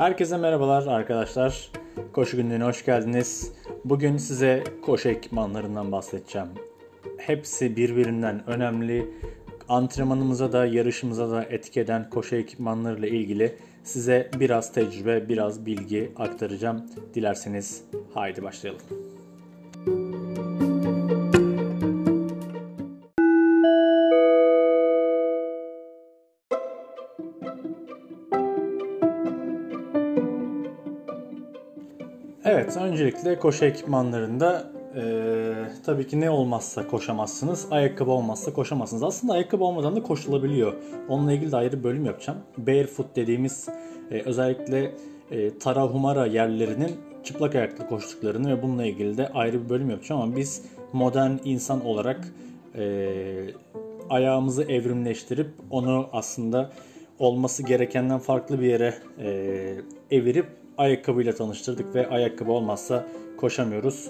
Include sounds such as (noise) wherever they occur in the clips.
Herkese merhabalar arkadaşlar. Koşu günlüğüne hoş geldiniz. Bugün size koşu ekipmanlarından bahsedeceğim. Hepsi birbirinden önemli. Antrenmanımıza da yarışımıza da etki eden koşu ekipmanlarıyla ilgili size biraz tecrübe, biraz bilgi aktaracağım. Dilerseniz haydi başlayalım. Evet, öncelikle koşu ekipmanlarında e, tabii ki ne olmazsa koşamazsınız. Ayakkabı olmazsa koşamazsınız. Aslında ayakkabı olmadan da koşulabiliyor. Onunla ilgili de ayrı bir bölüm yapacağım. Barefoot dediğimiz e, özellikle e, Tarahumara yerlerinin çıplak ayaklı koştuklarını ve bununla ilgili de ayrı bir bölüm yapacağım ama biz modern insan olarak e, ayağımızı evrimleştirip onu aslında olması gerekenden farklı bir yere e, evirip ayakkabıyla tanıştırdık ve ayakkabı olmazsa koşamıyoruz.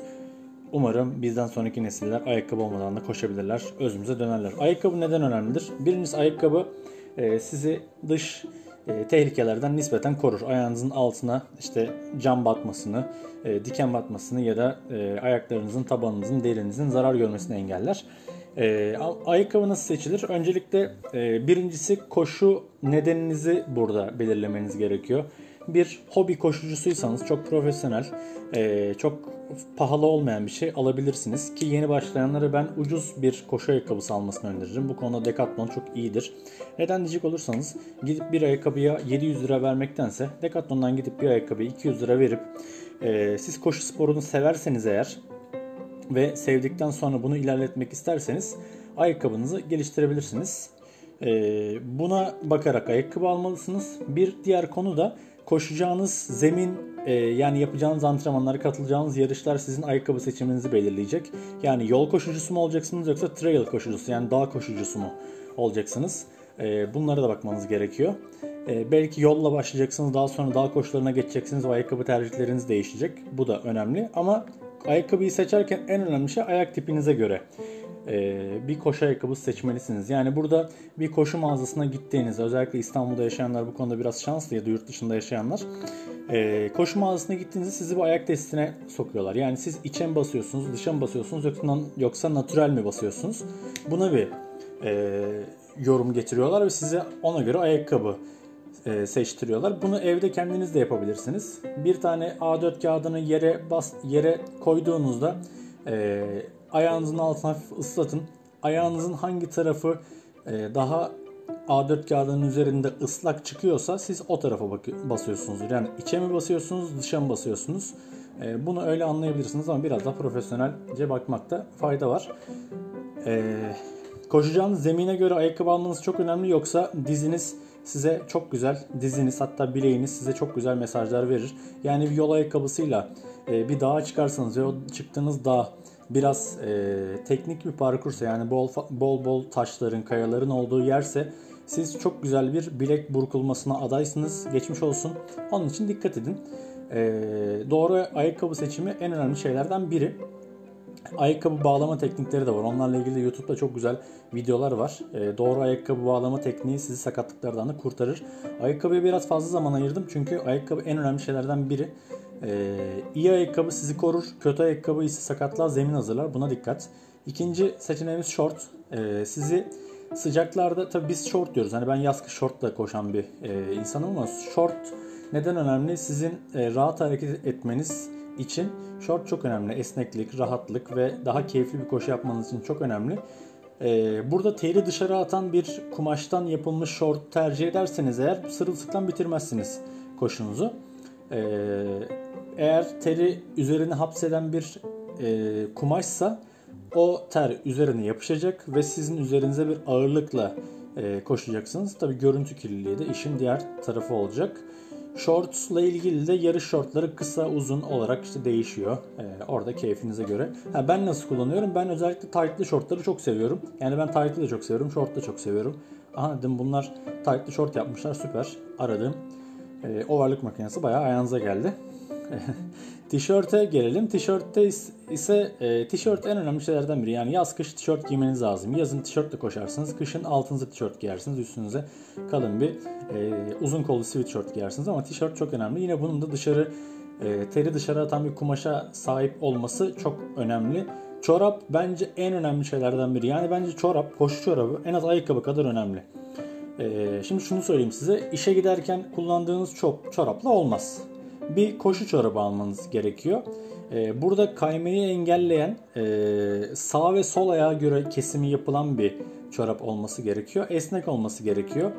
Umarım bizden sonraki nesiller ayakkabı olmadan da koşabilirler. Özümüze dönerler. Ayakkabı neden önemlidir? Birincisi ayakkabı e, sizi dış e, tehlikelerden nispeten korur. Ayağınızın altına işte cam batmasını, e, diken batmasını ya da ayaklarınızın, tabanınızın, derinizin zarar görmesini engeller. Ayakkabı nasıl seçilir? Öncelikle birincisi koşu nedeninizi burada belirlemeniz gerekiyor bir hobi koşucusuysanız çok profesyonel, e, çok pahalı olmayan bir şey alabilirsiniz. Ki yeni başlayanlara ben ucuz bir koşu ayakkabısı almasını öneririm. Bu konuda Decathlon çok iyidir. Neden diyecek olursanız gidip bir ayakkabıya 700 lira vermektense Decathlon'dan gidip bir ayakkabıya 200 lira verip e, siz koşu sporunu severseniz eğer ve sevdikten sonra bunu ilerletmek isterseniz ayakkabınızı geliştirebilirsiniz. Buna bakarak ayakkabı almalısınız. Bir diğer konu da koşacağınız zemin e, yani yapacağınız antrenmanlara katılacağınız yarışlar sizin ayakkabı seçiminizi belirleyecek. Yani yol koşucusu mu olacaksınız yoksa trail koşucusu yani dağ koşucusu mu olacaksınız? E, bunlara da bakmanız gerekiyor. E, belki yolla başlayacaksınız daha sonra dağ koşularına geçeceksiniz ve ayakkabı tercihleriniz değişecek. Bu da önemli ama ayakkabıyı seçerken en önemli şey ayak tipinize göre bir koşu ayakkabısı seçmelisiniz. Yani burada bir koşu mağazasına gittiğinizde özellikle İstanbul'da yaşayanlar bu konuda biraz şanslı ya da yurt dışında yaşayanlar e, koşu mağazasına gittiğinizde sizi bu ayak testine sokuyorlar. Yani siz içe mi basıyorsunuz, dışa mı basıyorsunuz yoksa, yoksa natürel mi basıyorsunuz? Buna bir e, yorum getiriyorlar ve size ona göre ayakkabı e, seçtiriyorlar. Bunu evde kendiniz de yapabilirsiniz. Bir tane A4 kağıdını yere bas yere koyduğunuzda e, ayağınızın altına hafif ıslatın. Ayağınızın hangi tarafı e, daha A4 kağıdının üzerinde ıslak çıkıyorsa siz o tarafa basıyorsunuz. Yani içe mi basıyorsunuz, dışa mı basıyorsunuz? E, bunu öyle anlayabilirsiniz ama biraz da profesyonelce bakmakta fayda var. E, koşacağınız zemine göre ayakkabı almanız çok önemli yoksa diziniz size çok güzel, diziniz hatta bileğiniz size çok güzel mesajlar verir. Yani bir yol ayakkabısıyla bir dağa çıkarsanız ve o çıktığınız dağ biraz e, teknik bir parkursa yani bol bol bol taşların, kayaların olduğu yerse siz çok güzel bir bilek burkulmasına adaysınız. Geçmiş olsun. Onun için dikkat edin. E, doğru ayakkabı seçimi en önemli şeylerden biri. Ayakkabı bağlama teknikleri de var. Onlarla ilgili de YouTube'da çok güzel videolar var. E, doğru ayakkabı bağlama tekniği sizi sakatlıklardan da kurtarır. Ayakkabıya biraz fazla zaman ayırdım çünkü ayakkabı en önemli şeylerden biri. Ee, iyi ayakkabı sizi korur, kötü ayakkabı ise sakatlığa zemin hazırlar. Buna dikkat. İkinci seçeneğimiz short. Ee, sizi sıcaklarda tabi biz short diyoruz. Hani ben yaz kış shortla koşan bir e, insanım ama short neden önemli? Sizin e, rahat hareket etmeniz için short çok önemli. Esneklik, rahatlık ve daha keyifli bir koşu yapmanız için çok önemli. Ee, burada teri dışarı atan bir kumaştan yapılmış short tercih ederseniz eğer sırılsıklam bitirmezsiniz koşunuzu. Ee, eğer teri üzerine hapseden bir e, kumaşsa o ter üzerine yapışacak ve sizin üzerinize bir ağırlıkla e, koşacaksınız. Tabi görüntü kirliliği de işin diğer tarafı olacak. Shorts'la ilgili de yarış şortları kısa uzun olarak işte değişiyor. Ee, orada keyfinize göre. Ha, ben nasıl kullanıyorum? Ben özellikle tight'lı şortları çok seviyorum. Yani ben tight'lı da çok seviyorum, short da çok seviyorum. Aha dedim bunlar tight'lı short yapmışlar süper. Aradım. E, overlock makinesi bayağı ayağınıza geldi. (laughs) Tişörte gelelim. Tişörtte ise e, tişört en önemli şeylerden biri. Yani yaz kış tişört giymeniz lazım. Yazın tişörtle koşarsınız. Kışın altınıza tişört giyersiniz. Üstünüze kalın bir e, uzun kollu sweatshirt giyersiniz. Ama tişört çok önemli. Yine bunun da dışarı e, teri dışarı atan bir kumaşa sahip olması çok önemli. Çorap bence en önemli şeylerden biri. Yani bence çorap, koşu çorabı en az ayakkabı kadar önemli. Ee, şimdi şunu söyleyeyim size. İşe giderken kullandığınız çok çorapla olmaz. Bir koşu çorabı almanız gerekiyor. Ee, burada kaymayı engelleyen e, sağ ve sol ayağa göre kesimi yapılan bir çorap olması gerekiyor. Esnek olması gerekiyor.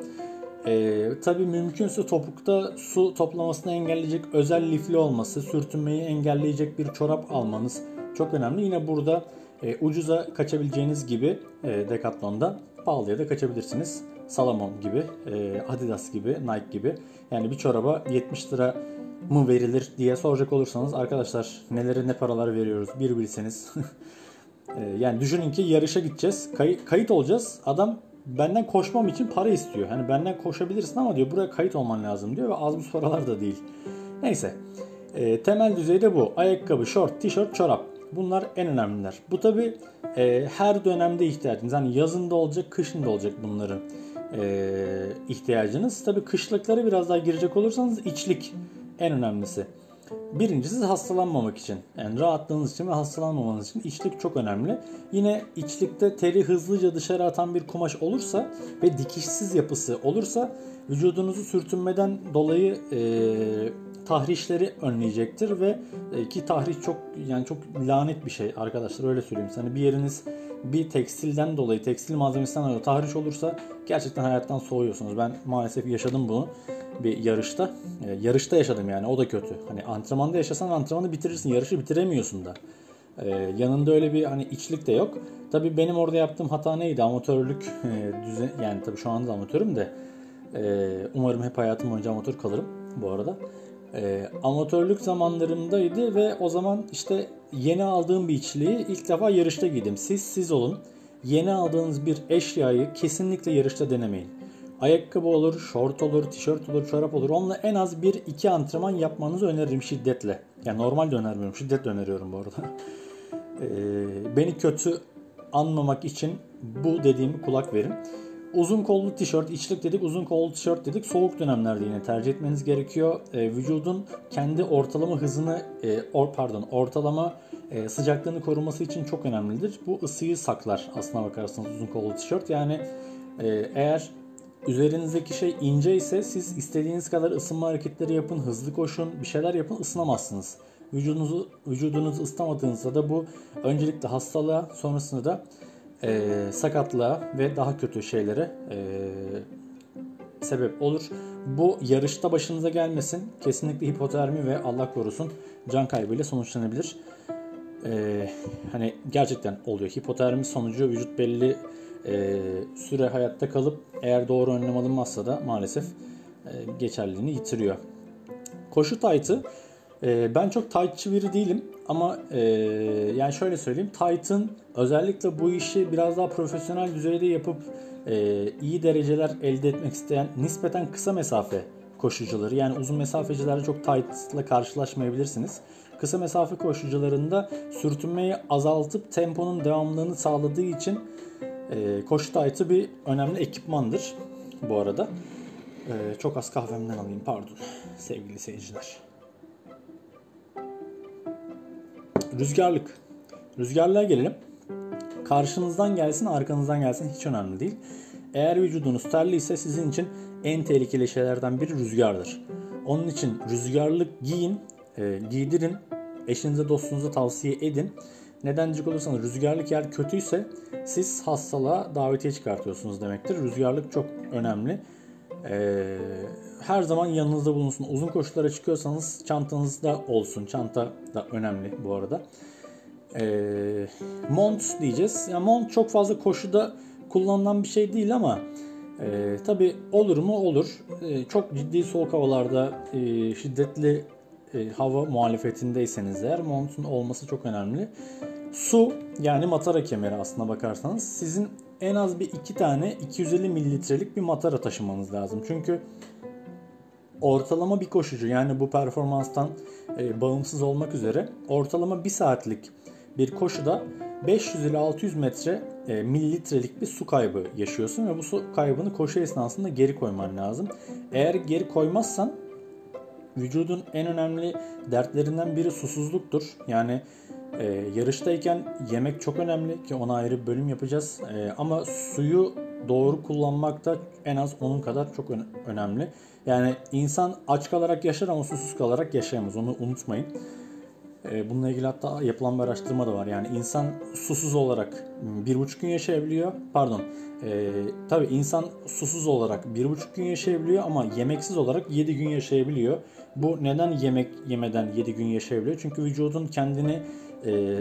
Ee, tabii mümkünse topukta su toplamasını engelleyecek özel lifli olması, sürtünmeyi engelleyecek bir çorap almanız çok önemli. Yine burada e, ucuza kaçabileceğiniz gibi e, Decathlon'da pahalıya da kaçabilirsiniz. Salomon gibi, e, Adidas gibi, Nike gibi. Yani bir çoraba 70 lira mı verilir diye soracak olursanız arkadaşlar nelere ne paralar veriyoruz bir bilseniz. (laughs) e, yani düşünün ki yarışa gideceğiz, kay- kayıt olacağız. Adam benden koşmam için para istiyor. Hani benden koşabilirsin ama diyor buraya kayıt olman lazım diyor ve az bir paralar da değil. Neyse. E, temel düzeyde bu. Ayakkabı, şort, tişört, çorap. Bunlar en önemliler. Bu tabi e, her dönemde ihtiyacınız. Hani yazında olacak, kışında olacak bunların e, ihtiyacınız. Tabi kışlıkları biraz daha girecek olursanız içlik en önemlisi. Birincisi hastalanmamak için. Yani rahatlığınız için ve hastalanmamanız için içlik çok önemli. Yine içlikte teri hızlıca dışarı atan bir kumaş olursa ve dikişsiz yapısı olursa vücudunuzu sürtünmeden dolayı e, tahrişleri önleyecektir ve e, ki tahriş çok yani çok lanet bir şey arkadaşlar öyle söyleyeyim. Hani bir yeriniz bir tekstilden dolayı tekstil malzemesinden dolayı tahriş olursa gerçekten hayattan soğuyorsunuz. Ben maalesef yaşadım bunu bir yarışta. E, yarışta yaşadım yani o da kötü. Hani antrenmanda yaşasan antrenmanı bitirirsin. Yarışı bitiremiyorsun da. E, yanında öyle bir hani içlik de yok. Tabi benim orada yaptığım hata neydi? Amatörlük e, düzen yani tabi şu anda amatörüm de e, umarım hep hayatım boyunca amatör kalırım bu arada. E, amatörlük zamanlarımdaydı ve o zaman işte yeni aldığım bir içliği ilk defa yarışta giydim. Siz siz olun. Yeni aldığınız bir eşyayı kesinlikle yarışta denemeyin. Ayakkabı olur, şort olur, tişört olur, çorap olur. Onunla en az 1-2 antrenman yapmanızı öneririm şiddetle. Yani normalde önermiyorum, şiddetle öneriyorum bu arada. (laughs) Ee, beni kötü anmamak için bu dediğimi kulak verin. Uzun kollu tişört, içlik dedik, uzun kollu tişört dedik. Soğuk dönemlerde yine tercih etmeniz gerekiyor. E, vücudun kendi ortalama hızını, e, or, pardon, ortalama e, sıcaklığını koruması için çok önemlidir. Bu ısıyı saklar aslına bakarsanız uzun kollu tişört. Yani e, eğer üzerinizdeki şey ince ise siz istediğiniz kadar ısınma hareketleri yapın, hızlı koşun, bir şeyler yapın ısınamazsınız. Vücudunuzu vücudunuzu ıslamadığınızda da bu öncelikle hastalığa sonrasında da e, sakatlığa ve daha kötü şeylere e, sebep olur. Bu yarışta başınıza gelmesin. Kesinlikle hipotermi ve Allah korusun can kaybıyla sonuçlanabilir. E, hani gerçekten oluyor. Hipotermi sonucu vücut belli e, süre hayatta kalıp eğer doğru önlem alınmazsa da maalesef e, geçerliliğini yitiriyor. Koşu taytı e, ben çok tightçı biri değilim ama e, yani şöyle söyleyeyim tight'ın özellikle bu işi biraz daha profesyonel düzeyde yapıp e, iyi dereceler elde etmek isteyen nispeten kısa mesafe koşucuları yani uzun mesafecilerde çok tight ile karşılaşmayabilirsiniz. Kısa mesafe koşucularında sürtünmeyi azaltıp temponun devamlılığını sağladığı için e, koşu taytı bir önemli ekipmandır bu arada. E, çok az kahvemden alayım pardon sevgili seyirciler. Rüzgarlık. Rüzgarlığa gelelim. Karşınızdan gelsin arkanızdan gelsin hiç önemli değil. Eğer vücudunuz terli ise sizin için en tehlikeli şeylerden biri rüzgardır. Onun için rüzgarlık giyin, e, giydirin, eşinize dostunuza tavsiye edin. Neden diyecek olursanız rüzgarlık yer kötüyse siz hastalığa davetiye çıkartıyorsunuz demektir. Rüzgarlık çok önemli. Ee, her zaman yanınızda bulunsun. Uzun koşulara çıkıyorsanız çantanızda olsun. Çanta da önemli bu arada. Ee, mont diyeceğiz. Yani mont çok fazla koşuda kullanılan bir şey değil ama e, tabi olur mu olur. E, çok ciddi soğuk havalarda e, şiddetli e, hava muhalefetindeyseniz eğer montun olması çok önemli. Su yani matara kemeri aslına bakarsanız sizin en az bir iki tane 250 mililitrelik bir matara taşımanız lazım. Çünkü ortalama bir koşucu yani bu performanstan e, bağımsız olmak üzere ortalama bir saatlik bir koşuda 500 ile 600 metre e, mililitrelik bir su kaybı yaşıyorsun ve bu su kaybını koşu esnasında geri koyman lazım. Eğer geri koymazsan vücudun en önemli dertlerinden biri susuzluktur. Yani e, yarıştayken yemek çok önemli ki ona ayrı bir bölüm yapacağız. E, ama suyu doğru kullanmak da en az onun kadar çok önemli. Yani insan aç kalarak yaşar ama susuz kalarak yaşayamaz. Onu unutmayın. E, bununla ilgili hatta yapılan bir araştırma da var. Yani insan susuz olarak bir buçuk gün yaşayabiliyor. Pardon. E, tabii insan susuz olarak bir buçuk gün yaşayabiliyor ama yemeksiz olarak 7 gün yaşayabiliyor. Bu neden yemek yemeden 7 gün yaşayabiliyor? Çünkü vücudun kendini e,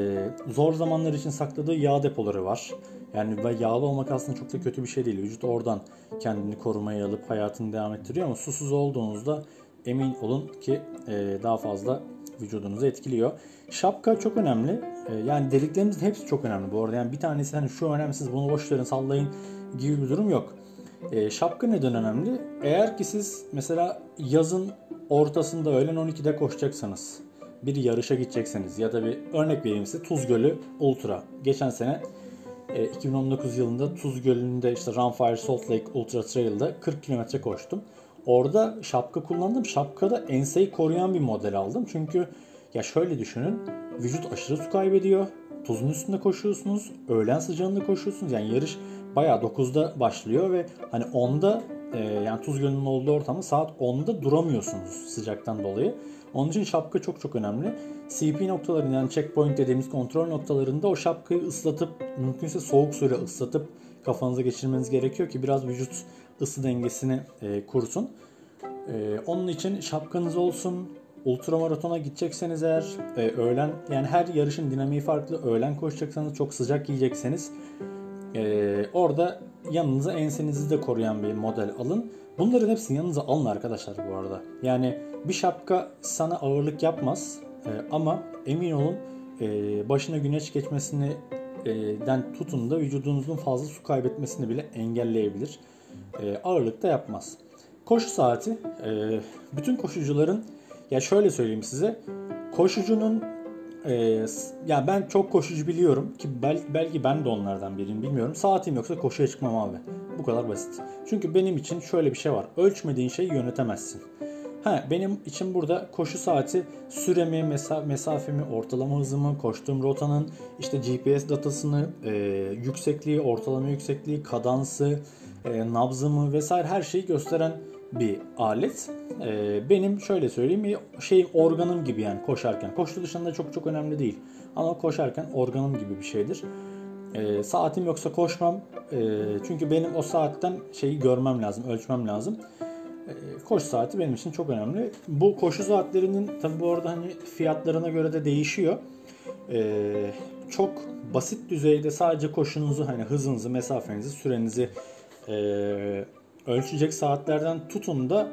zor zamanlar için sakladığı yağ depoları var. Yani ve yağlı olmak aslında çok da kötü bir şey değil. Vücut oradan kendini korumaya alıp hayatını devam ettiriyor ama susuz olduğunuzda emin olun ki e, daha fazla vücudunuzu etkiliyor. Şapka çok önemli. E, yani deliklerimizin hepsi çok önemli bu arada. Yani bir tanesi hani şu önemsiz bunu boş verin sallayın gibi bir durum yok. E, şapka neden önemli? Eğer ki siz mesela yazın ortasında öğlen 12'de koşacaksanız bir yarışa gidecekseniz ya da bir örnek vereyim size Tuz Gölü Ultra. Geçen sene 2019 e, yılında Tuz Gölü'nde işte Runfire Salt Lake Ultra Trail'da 40 kilometre koştum. Orada şapka kullandım. Şapkada enseyi koruyan bir model aldım. Çünkü ya şöyle düşünün. Vücut aşırı su kaybediyor. Tuzun üstünde koşuyorsunuz. Öğlen sıcağında koşuyorsunuz. Yani yarış bayağı 9'da başlıyor ve hani 10'da e, yani Tuz Gölü'nün olduğu ortamda saat 10'da duramıyorsunuz sıcaktan dolayı. Onun için şapka çok çok önemli. CP noktalarında yani checkpoint dediğimiz kontrol noktalarında o şapkayı ıslatıp mümkünse soğuk suyla ıslatıp kafanıza geçirmeniz gerekiyor ki biraz vücut ısı dengesini e, kursun. E, onun için şapkanız olsun. Ultramaratona gidecekseniz eğer e, öğlen yani her yarışın dinamiği farklı. Öğlen koşacaksanız çok sıcak giyecekseniz e, orada yanınıza ensenizi de koruyan bir model alın. Bunların hepsini yanınıza alın arkadaşlar bu arada. Yani bir şapka sana ağırlık yapmaz e, ama emin olun e, başına güneş geçmesini den tutun da vücudunuzun fazla su kaybetmesini bile engelleyebilir. E, ağırlık da yapmaz. Koşu saati e, bütün koşucuların ya şöyle söyleyeyim size koşucunun e, ya ben çok koşucu biliyorum ki bel, belki ben de onlardan biriyim bilmiyorum. Saatim yoksa koşuya çıkmam abi. Bu kadar basit. Çünkü benim için şöyle bir şey var. Ölçmediğin şeyi yönetemezsin. Ha, benim için burada koşu saati süremi, mesa mesafemi, ortalama hızımı, koştuğum rotanın işte GPS datasını, e, yüksekliği, ortalama yüksekliği, kadansı, e, nabzımı vesaire her şeyi gösteren bir alet. E, benim şöyle söyleyeyim bir şey organım gibi yani koşarken. Koşu dışında çok çok önemli değil. Ama koşarken organım gibi bir şeydir. E, saatim yoksa koşmam. E, çünkü benim o saatten şeyi görmem lazım, ölçmem lazım. E, koşu saati benim için çok önemli. Bu koşu saatlerinin tabi bu arada hani fiyatlarına göre de değişiyor. E, çok basit düzeyde sadece koşunuzu hani hızınızı, mesafenizi, sürenizi e, ölçecek saatlerden tutun da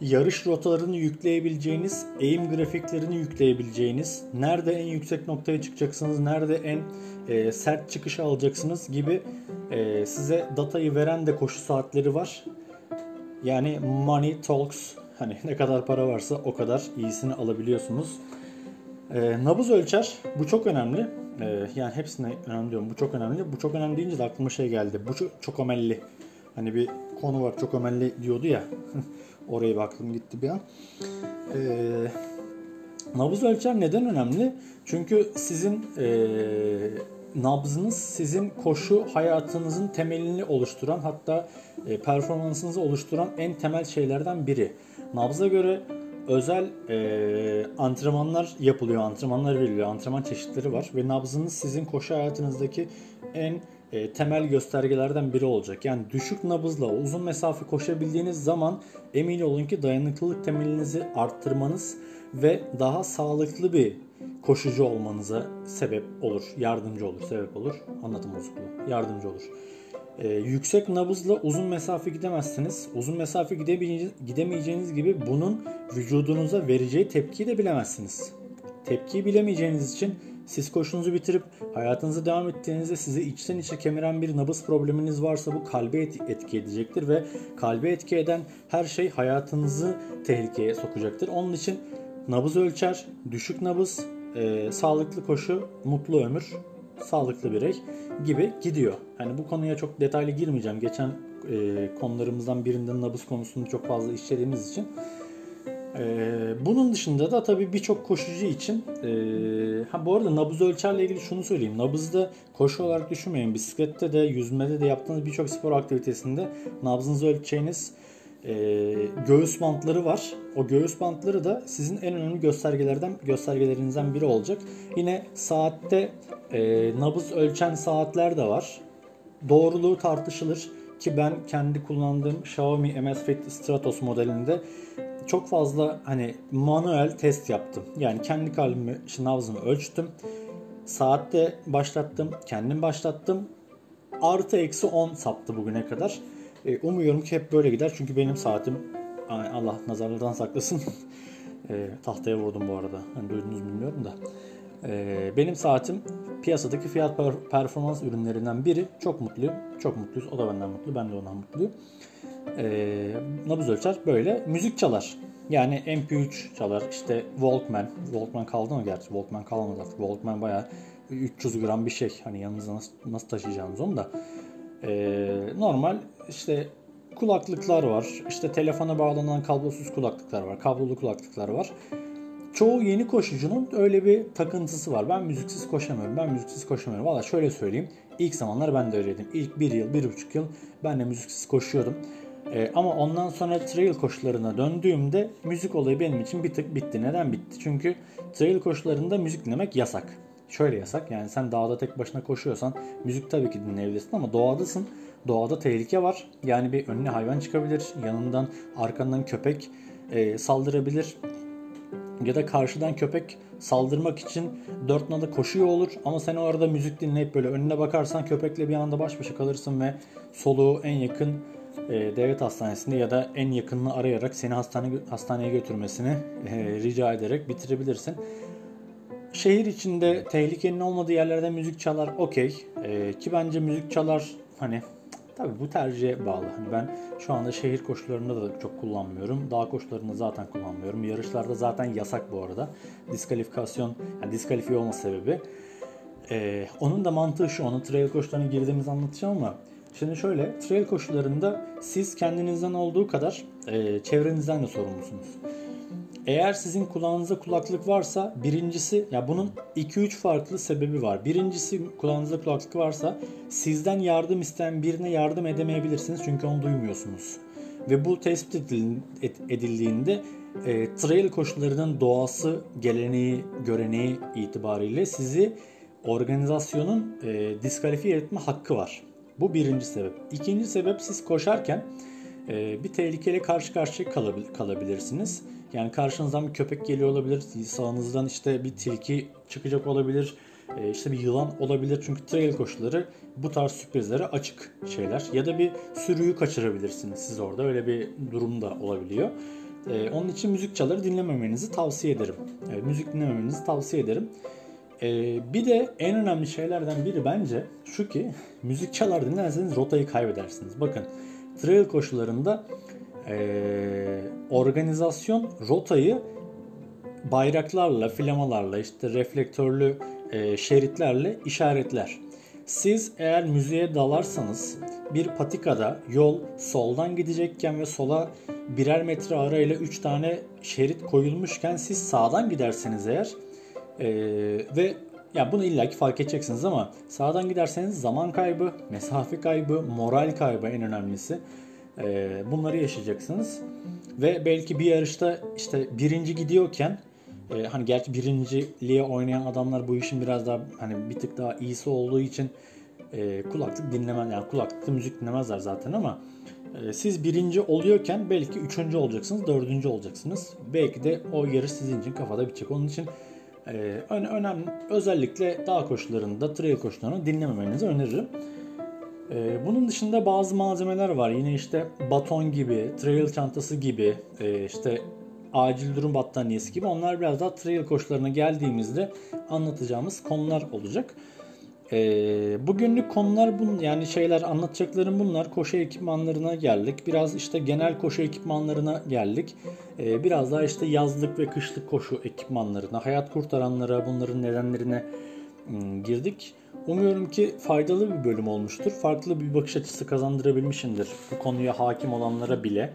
yarış rotalarını yükleyebileceğiniz, eğim grafiklerini yükleyebileceğiniz, nerede en yüksek noktaya çıkacaksınız, nerede en e, sert çıkış alacaksınız gibi e, size datayı veren de koşu saatleri var. Yani money talks. Hani ne kadar para varsa o kadar iyisini alabiliyorsunuz. E, nabız ölçer. Bu çok önemli. E, yani hepsine önemli diyorum. Bu çok önemli. Bu çok önemli deyince de aklıma şey geldi. Bu çok, çok ömelli. Hani bir konu var çok ömelli diyordu ya. (laughs) Oraya bir aklım gitti bir an. Ee, nabız ölçer neden önemli? Çünkü sizin e, nabzınız sizin koşu hayatınızın temelini oluşturan hatta e, performansınızı oluşturan en temel şeylerden biri. Nabza göre özel e, antrenmanlar yapılıyor, antrenmanlar veriliyor, antrenman çeşitleri var ve nabzınız sizin koşu hayatınızdaki en e, temel göstergelerden biri olacak. Yani düşük nabızla uzun mesafe koşabildiğiniz zaman emin olun ki dayanıklılık temelinizi arttırmanız ve daha sağlıklı bir koşucu olmanıza sebep olur, yardımcı olur, sebep olur. Anlatım bozukluğu, yardımcı olur. Ee, yüksek nabızla uzun mesafe gidemezsiniz. Uzun mesafe gidemeyeceğiniz gibi bunun vücudunuza vereceği tepkiyi de bilemezsiniz. Tepkiyi bilemeyeceğiniz için Siz koşunuzu bitirip hayatınızı devam ettiğinizde sizi içten içe kemiren bir nabız probleminiz varsa bu kalbe etki edecektir ve kalbe etki eden her şey hayatınızı tehlikeye sokacaktır. Onun için nabız ölçer, düşük nabız, e, sağlıklı koşu, mutlu ömür, sağlıklı birey gibi gidiyor. Yani bu konuya çok detaylı girmeyeceğim. Geçen e, konularımızdan birinde nabız konusunu çok fazla işlediğimiz için. E, bunun dışında da tabii birçok koşucu için e, ha bu arada nabız ölçerle ilgili şunu söyleyeyim. Nabızda koşu olarak düşünmeyin. Bisiklette de yüzmede de yaptığınız birçok spor aktivitesinde nabzınızı ölçeceğiniz e, göğüs bantları var. O göğüs bantları da sizin en önemli göstergelerden göstergelerinizden biri olacak. Yine saatte e, nabız ölçen saatler de var. Doğruluğu tartışılır ki ben kendi kullandığım Xiaomi MS Fit Stratos modelinde çok fazla hani manuel test yaptım. Yani kendi kalbimi, nabzımı ölçtüm. Saatte başlattım, kendim başlattım. Artı eksi 10 saptı bugüne kadar. E, umuyorum ki hep böyle gider çünkü benim saatim Allah nazarlardan saklasın. (laughs) e, tahtaya vurdum bu arada. Hani duydunuz bilmiyorum da. E, benim saatim piyasadaki fiyat performans ürünlerinden biri. Çok mutluyum. Çok mutluyuz. O da benden mutlu. Ben de ondan mutluyum. E, nabız ölçer böyle. Müzik çalar. Yani MP3 çalar. İşte Walkman. Walkman kaldı mı gerçi? Walkman kalmadı artık. Walkman bayağı 300 gram bir şey. Hani yanınızda nasıl, nasıl taşıyacağınız onu da. Ee, normal işte kulaklıklar var. İşte telefona bağlanan kablosuz kulaklıklar var. Kablolu kulaklıklar var. Çoğu yeni koşucunun öyle bir takıntısı var. Ben müziksiz koşamıyorum. Ben müziksiz koşamıyorum. Valla şöyle söyleyeyim. İlk zamanlar ben de öyleydim. İlk bir yıl, bir buçuk yıl ben de müziksiz koşuyordum. Ee, ama ondan sonra trail koşularına döndüğümde müzik olayı benim için bir tık bitti. Neden bitti? Çünkü trail koşularında müzik dinlemek yasak. Şöyle yasak yani sen dağda tek başına koşuyorsan müzik tabii ki dinleyebilirsin ama doğadasın. Doğada tehlike var. Yani bir önüne hayvan çıkabilir. Yanından arkandan köpek e, saldırabilir. Ya da karşıdan köpek saldırmak için dört nada koşuyor olur. Ama sen o arada müzik dinleyip böyle önüne bakarsan köpekle bir anda baş başa kalırsın ve soluğu en yakın e, devlet hastanesinde ya da en yakınını arayarak seni hastane hastaneye götürmesini e, rica ederek bitirebilirsin. Şehir içinde tehlikenin olmadığı yerlerde müzik çalar okey. E, ki bence müzik çalar hani tabi bu tercihe bağlı. Hani ben şu anda şehir koşularında da çok kullanmıyorum. Dağ koşularında zaten kullanmıyorum. Yarışlarda zaten yasak bu arada. Diskalifikasyon, yani diskalifiye olma sebebi. Ee, onun da mantığı şu, onun trail koşularına girdiğimizi anlatacağım ama Şimdi şöyle, trail koşularında siz kendinizden olduğu kadar e, çevrenizden de sorumlusunuz. Eğer sizin kulağınızda kulaklık varsa birincisi ya bunun 2-3 farklı sebebi var. Birincisi kulağınızda kulaklık varsa sizden yardım isteyen birine yardım edemeyebilirsiniz çünkü onu duymuyorsunuz. Ve bu tespit edildiğinde e, trail koşularının doğası, geleneği, göreneği itibariyle sizi organizasyonun e, diskalifiye etme hakkı var. Bu birinci sebep. İkinci sebep siz koşarken e, bir tehlikeyle karşı karşıya kalabilirsiniz. Yani karşınızdan bir köpek geliyor olabilir, sağınızdan işte bir tilki çıkacak olabilir, e, işte bir yılan olabilir. Çünkü trail koşuları bu tarz sürprizlere açık şeyler. Ya da bir sürüyü kaçırabilirsiniz siz orada. Öyle bir durum da olabiliyor. E, onun için müzik çaları dinlememenizi tavsiye ederim. Müzik dinlememenizi tavsiye ederim. Bir de en önemli şeylerden biri bence şu ki müzik çalar dinlerseniz rotayı kaybedersiniz. Bakın trail koşularında organizasyon rotayı bayraklarla, flamalarla, işte reflektörlü e, şeritlerle işaretler. Siz eğer müziğe dalarsanız bir patikada yol soldan gidecekken ve sola birer metre arayla 3 tane şerit koyulmuşken siz sağdan giderseniz eğer e, ve ya bunu illaki fark edeceksiniz ama sağdan giderseniz zaman kaybı, mesafe kaybı, moral kaybı en önemlisi. Ee, bunları yaşayacaksınız. Ve belki bir yarışta işte birinci gidiyorken e, hani gerçi birinciliğe oynayan adamlar bu işin biraz daha hani bir tık daha iyisi olduğu için e, kulaklık dinlemez yani kulaklıkta müzik dinlemezler zaten ama e, siz birinci oluyorken belki üçüncü olacaksınız, dördüncü olacaksınız. Belki de o yarış sizin için kafada bitecek. Onun için e, önemli özellikle dağ koşularında, trail koşularını dinlememenizi öneririm. Ee, bunun dışında bazı malzemeler var. Yine işte baton gibi, trail çantası gibi, e, işte acil durum battaniyesi gibi. Onlar biraz daha trail koşularına geldiğimizde anlatacağımız konular olacak. Ee, bugünlük konular bun yani şeyler anlatacaklarım bunlar. Koşu ekipmanlarına geldik. Biraz işte genel koşu ekipmanlarına geldik. Ee, biraz daha işte yazlık ve kışlık koşu ekipmanlarına, hayat kurtaranlara, bunların nedenlerine ım, girdik. Umuyorum ki faydalı bir bölüm olmuştur. Farklı bir bakış açısı kazandırabilmişimdir bu konuya hakim olanlara bile.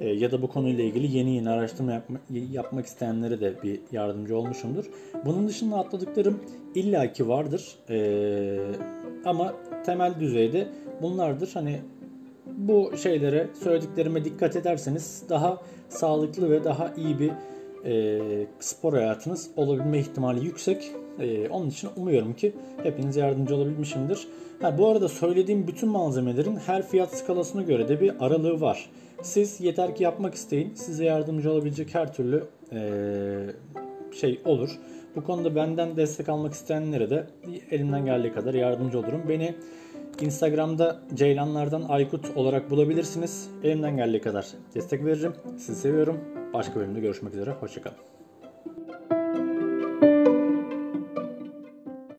Ee, ya da bu konuyla ilgili yeni yeni araştırma yapma, yapmak isteyenlere de bir yardımcı olmuşumdur. Bunun dışında atladıklarım illaki vardır. Ee, ama temel düzeyde bunlardır. Hani bu şeylere, söylediklerime dikkat ederseniz daha sağlıklı ve daha iyi bir e, spor hayatınız olabilme ihtimali yüksek. E, onun için umuyorum ki hepiniz yardımcı olabilmişimdir. Ha, bu arada söylediğim bütün malzemelerin her fiyat skalasına göre de bir aralığı var. Siz yeter ki yapmak isteyin. Size yardımcı olabilecek her türlü e, şey olur. Bu konuda benden destek almak isteyenlere de elimden geldiği kadar yardımcı olurum. Beni Instagram'da Ceylanlardan Aykut olarak bulabilirsiniz. Elimden geldiği kadar destek veririm. Sizi seviyorum. Başka bölümde görüşmek üzere. Hoşçakalın.